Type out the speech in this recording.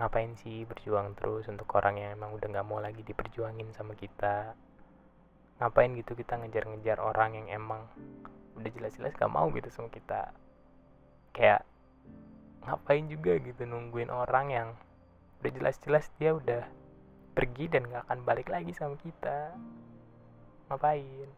ngapain sih berjuang terus untuk orang yang emang udah nggak mau lagi diperjuangin sama kita? Ngapain gitu kita ngejar-ngejar orang yang emang udah jelas-jelas gak mau gitu sama kita? Kayak ngapain juga gitu nungguin orang yang udah jelas-jelas dia udah pergi dan gak akan balik lagi sama kita? Ngapain?